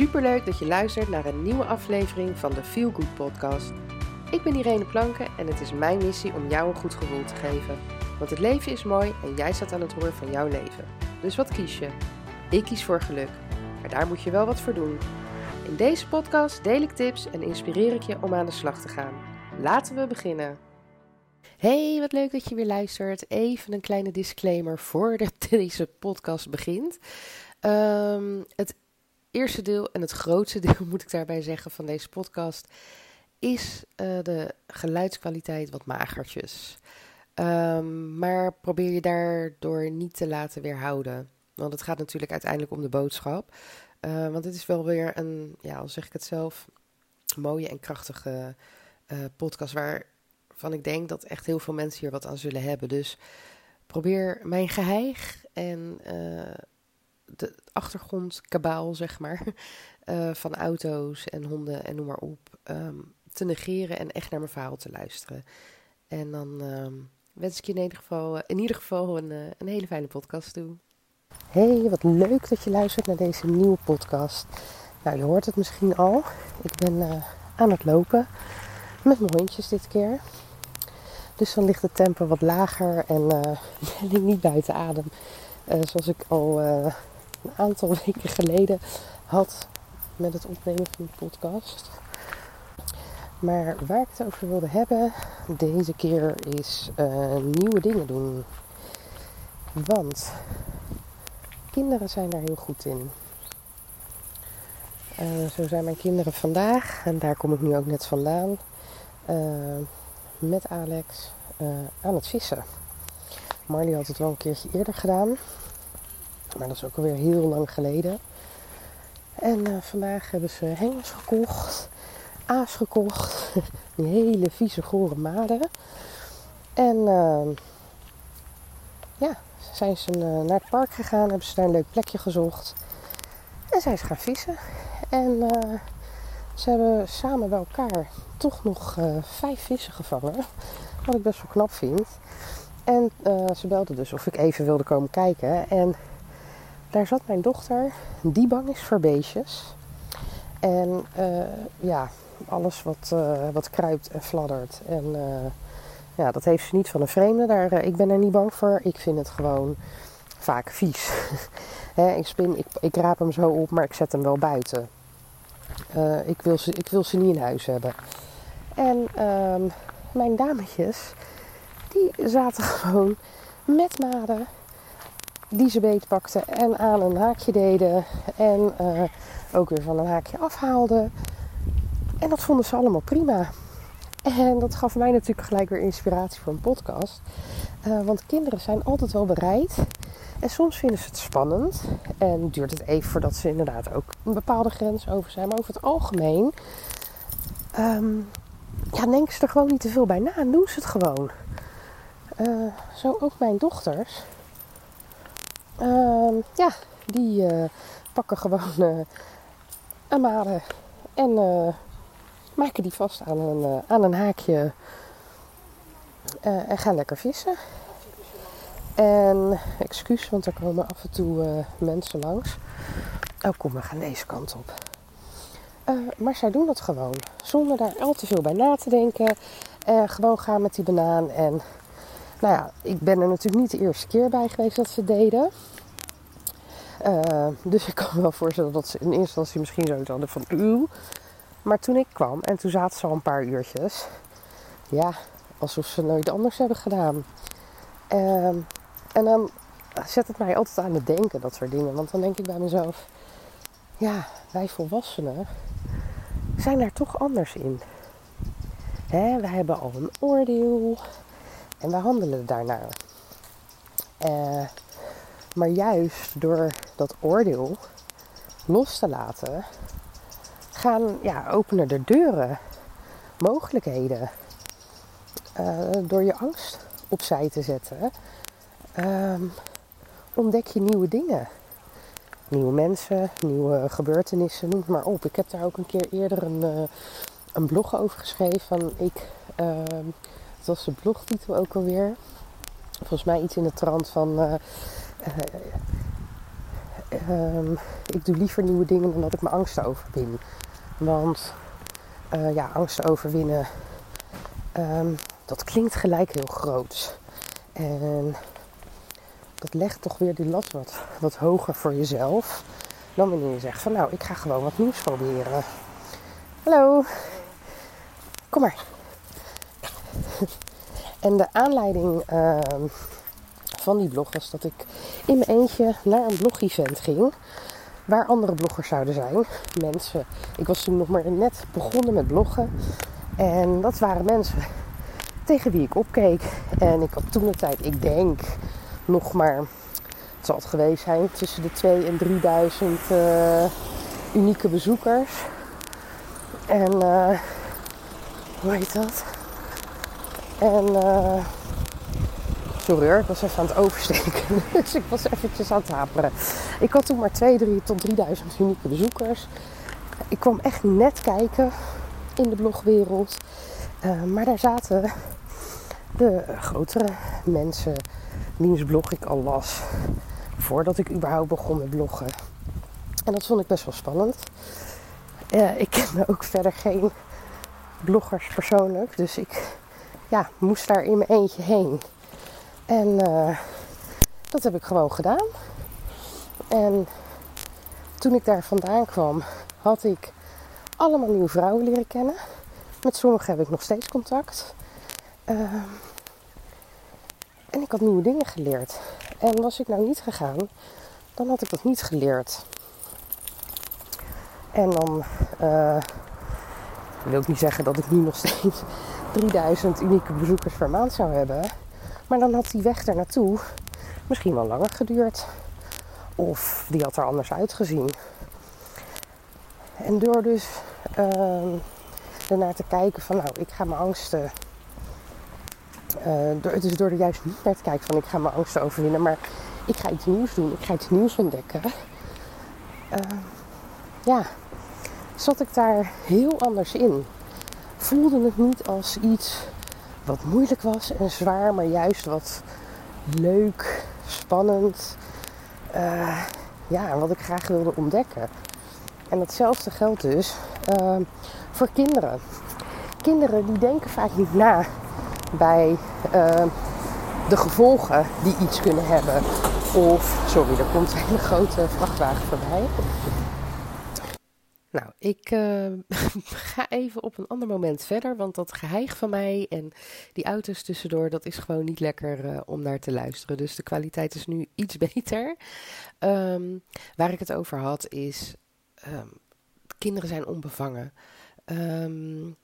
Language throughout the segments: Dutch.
Superleuk dat je luistert naar een nieuwe aflevering van de Feel Good podcast. Ik ben Irene Planken en het is mijn missie om jou een goed gevoel te geven. Want het leven is mooi en jij staat aan het roer van jouw leven. Dus wat kies je? Ik kies voor geluk. Maar daar moet je wel wat voor doen. In deze podcast deel ik tips en inspireer ik je om aan de slag te gaan. Laten we beginnen. Hey, wat leuk dat je weer luistert. Even een kleine disclaimer voordat deze podcast begint. Um, het eerste deel en het grootste deel, moet ik daarbij zeggen, van deze podcast is uh, de geluidskwaliteit wat magertjes. Um, maar probeer je daardoor niet te laten weerhouden. Want het gaat natuurlijk uiteindelijk om de boodschap. Uh, want het is wel weer een, ja, al zeg ik het zelf, mooie en krachtige uh, podcast waarvan ik denk dat echt heel veel mensen hier wat aan zullen hebben. Dus probeer mijn geheig en achtergrondkabaal, zeg maar, uh, van auto's en honden en noem maar op, um, te negeren en echt naar mijn verhaal te luisteren. En dan um, wens ik je in ieder geval, in ieder geval een, uh, een hele fijne podcast toe. Hey, wat leuk dat je luistert naar deze nieuwe podcast. Nou, je hoort het misschien al. Ik ben uh, aan het lopen met mijn hondjes dit keer. Dus dan ligt het tempo wat lager en ben ik niet buiten adem. zoals ik al een aantal weken geleden had met het opnemen van de podcast. Maar waar ik het over wilde hebben deze keer is uh, nieuwe dingen doen. Want kinderen zijn daar heel goed in. Uh, zo zijn mijn kinderen vandaag, en daar kom ik nu ook net vandaan, uh, met Alex aan het vissen. Marley had het wel een keertje eerder gedaan. Maar dat is ook alweer heel lang geleden. En uh, vandaag hebben ze hengels gekocht, aas gekocht, die hele vieze gore maden. En uh, ja, zijn ze uh, naar het park gegaan, hebben ze daar een leuk plekje gezocht. En zijn ze gaan vissen. En ze hebben samen bij elkaar toch nog vijf vissen gevangen. Wat ik best wel knap vind. En ze belden dus of ik even wilde komen kijken. En daar zat mijn dochter, die bang is voor beestjes. En uh, ja, alles wat, uh, wat kruipt en fladdert. En uh, ja, dat heeft ze niet van een vreemde. Daar, ik ben er niet bang voor. Ik vind het gewoon vaak vies. Ik, spin, ik, ik raap hem zo op, maar ik zet hem wel buiten. ik, wil ze, ik wil ze niet in huis hebben. En ehm, mijn dametjes, die zaten gewoon met maden die ze beetpakten en aan een haakje deden. En uh, ook weer van een haakje afhaalden. En dat vonden ze allemaal prima. En dat gaf mij natuurlijk gelijk weer inspiratie voor een podcast. Uh, want kinderen zijn altijd wel bereid. En soms vinden ze het spannend. En duurt het even voordat ze inderdaad ook een bepaalde grens over zijn. Maar over het algemeen um, ja, denken ze er gewoon niet te veel bij na en doen ze het gewoon. Uh, zo ook mijn dochters. Uh, ja, die uh, pakken gewoon een made en uh, maken die vast aan een, aan een haakje en gaan lekker vissen. En excuus, want er komen af en toe mensen langs. Oh, kom, we gaan deze kant op. maar zij doen dat gewoon. Zonder daar al te veel bij na te denken. gewoon gaan met die banaan. En nou ja, ik ben er natuurlijk niet de eerste keer bij geweest dat ze deden. Uh, dus ik kan me wel voorstellen dat ze in eerste instantie misschien zoiets hadden van uw. Maar toen ik kwam en toen zaten ze al een paar uurtjes. Ja, alsof ze nooit anders hebben gedaan. Uh, en dan zet het mij altijd aan het denken, dat soort dingen. Want dan denk ik bij mezelf, ja, wij volwassenen zijn daar toch anders in. Hè, we hebben al een oordeel en we handelen daarnaar. Uh, maar juist door dat oordeel los te laten, gaan, ja, openen de deuren mogelijkheden. Uh, door je angst opzij te zetten, um, ontdek je nieuwe dingen. Nieuwe mensen, nieuwe gebeurtenissen, noem het maar op. Ik heb daar ook een keer eerder een, uh, een blog over geschreven. Van ik, uh, dat was de blogtitel ook alweer. Volgens mij iets in de trant van uh, ehm, ik doe liever nieuwe dingen dan dat ik mijn angsten overwin. Want ja, angsten overwinnen, um, dat klinkt gelijk heel groot. En dat legt toch weer die lat wat, wat hoger voor jezelf. Dan wanneer je zegt van nou, ik ga gewoon wat nieuws proberen. Hallo. Kom maar. En de aanleiding uh, van die blog was dat ik in mijn eentje naar een blog-event ging. Waar andere bloggers zouden zijn. Mensen. Ik was toen nog maar net begonnen met bloggen. En dat waren mensen tegen wie ik opkeek. En ik had toen de tijd, ik denk, nog maar, het zal het geweest zijn, tussen de 2 en 3000 uh, eh, unieke bezoekers. En, uh, hoe heet dat? En, uh, sorry hoor, ik was even aan het oversteken. dus ik was eventjes aan het haperen. Ik had toen maar 2 3, tot 3000 unieke bezoekers. Ik kwam echt net kijken in de blogwereld. Uh, maar daar zaten de grotere mensen wiens blog ik al las. Voordat ik überhaupt begon met bloggen. En dat vond ik best wel spannend. Uh, ik kende ook verder geen bloggers persoonlijk. Dus ik ja, moest daar in mijn eentje heen. En uh, dat heb ik gewoon gedaan. En toen ik daar vandaan kwam, had ik allemaal nieuwe vrouwen leren kennen. Met sommigen heb ik nog steeds contact. Uh, en ik had nieuwe dingen geleerd. En was ik nou niet gegaan, dan had ik dat niet geleerd. En dan uh, wil ik niet zeggen dat ik nu nog steeds 3000 unieke bezoekers per maand zou hebben. Maar dan had die weg er naartoe misschien wel langer geduurd. Of die had er anders uitgezien. En door dus uh, ernaar te kijken van nou, ik ga mijn angsten uh, door, dus door er juist niet naar te kijken van ik ga mijn angsten overwinnen, maar ik ga iets nieuws doen, ik ga iets nieuws ontdekken. Uh, ja, zat ik daar heel anders in. Voelde het niet als iets wat moeilijk was en zwaar, maar juist wat leuk, spannend. Uh, ja, wat ik graag wilde ontdekken. En datzelfde geldt dus voor kinderen. Kinderen die denken vaak niet na bij uh, de gevolgen die iets kunnen hebben. Of, sorry, er komt een hele grote vrachtwagen voorbij. Nou, ik uh, ga even op een ander moment verder, want dat geheig van mij en die auto's tussendoor, dat is gewoon niet lekker uh, om naar te luisteren. Dus de kwaliteit is nu iets beter. Um, waar ik het over had is, um, kinderen zijn onbevangen. Um,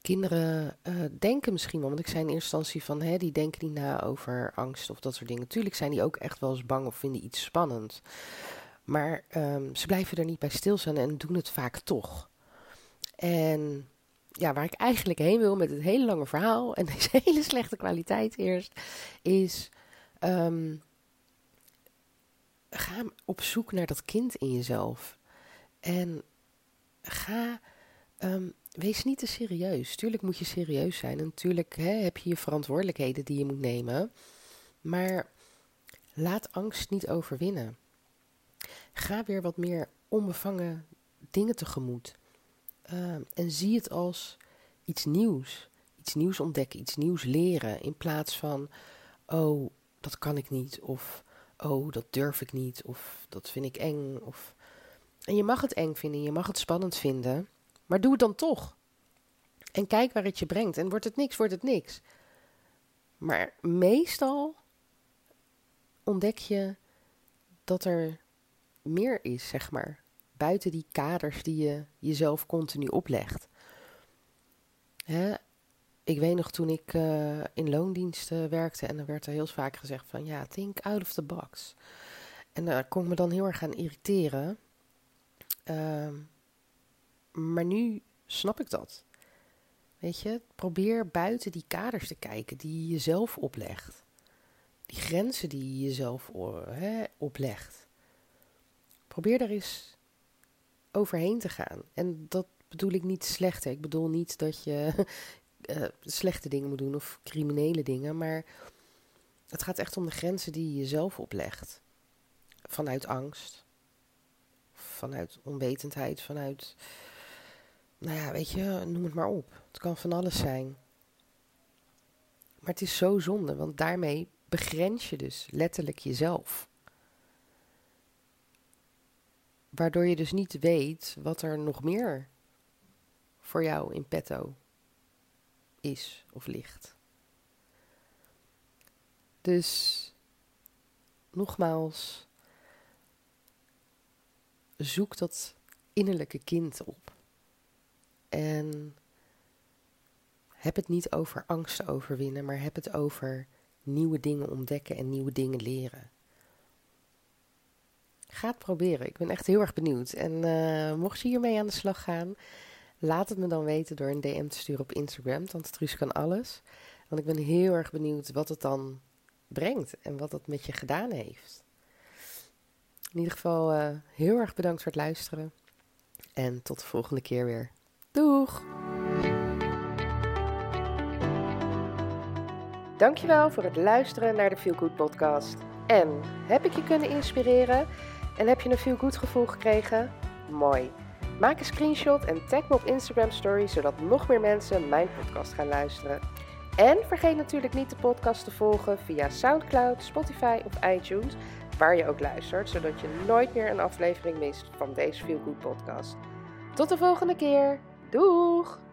kinderen uh, denken misschien wel, want ik zei in eerste instantie van, hè, die denken niet na over angst of dat soort dingen. Tuurlijk zijn die ook echt wel eens bang of vinden iets spannend. Maar um, ze blijven er niet bij stilstaan en doen het vaak toch. En ja, waar ik eigenlijk heen wil met het hele lange verhaal en deze hele slechte kwaliteit eerst, is um, ga op zoek naar dat kind in jezelf. En ga um, wees niet te serieus. Tuurlijk moet je serieus zijn. En natuurlijk hè, heb je je verantwoordelijkheden die je moet nemen. Maar laat angst niet overwinnen. Ga weer wat meer onbevangen dingen tegemoet. Uh, en zie het als iets nieuws. Iets nieuws ontdekken, iets nieuws leren. In plaats van, oh, dat kan ik niet. Of, oh, dat durf ik niet. Of, dat vind ik eng. Of... En je mag het eng vinden, je mag het spannend vinden. Maar doe het dan toch. En kijk waar het je brengt. En wordt het niks, wordt het niks. Maar meestal ontdek je dat er meer is, zeg maar. Buiten die kaders die je jezelf continu oplegt. Hè? Ik weet nog toen ik uh, in loondiensten werkte en dan werd er heel vaak gezegd van ja, think out of the box. En daar kon ik me dan heel erg aan irriteren. Uh, maar nu snap ik dat. Weet je, probeer buiten die kaders te kijken die je jezelf oplegt. Die grenzen die je jezelf hè, oplegt. Probeer daar eens overheen te gaan. En dat bedoel ik niet slecht. Hè. Ik bedoel niet dat je uh, slechte dingen moet doen of criminele dingen. Maar het gaat echt om de grenzen die je jezelf oplegt. Vanuit angst. vanuit onwetendheid, vanuit, nou ja, weet je, noem het maar op. Het kan van alles zijn. Maar het is zo zonde, want daarmee begrens je dus letterlijk jezelf. Waardoor je dus niet weet wat er nog meer voor jou in petto is of ligt. Dus nogmaals, zoek dat innerlijke kind op. En heb het niet over angsten overwinnen, maar heb het over nieuwe dingen ontdekken en nieuwe dingen leren. Ga proberen. Ik ben echt heel erg benieuwd. En uh, mocht je hiermee aan de slag gaan, laat het me dan weten door een DM te sturen op Instagram. Tante Truus kan alles. Want ik ben heel erg benieuwd wat het dan brengt en wat het met je gedaan heeft. In ieder geval uh, heel erg bedankt voor het luisteren. En tot de volgende keer weer. Doeg! Dankjewel voor het luisteren naar de Feel Good podcast. En heb ik je kunnen inspireren? En heb je een Feel Good gevoel gekregen? Mooi. Maak een screenshot en tag me op Instagram Story, zodat nog meer mensen mijn podcast gaan luisteren. En vergeet natuurlijk niet de podcast te volgen via SoundCloud, Spotify of iTunes, waar je ook luistert, zodat je nooit meer een aflevering mist van deze Feel podcast. Tot de volgende keer. Doeg!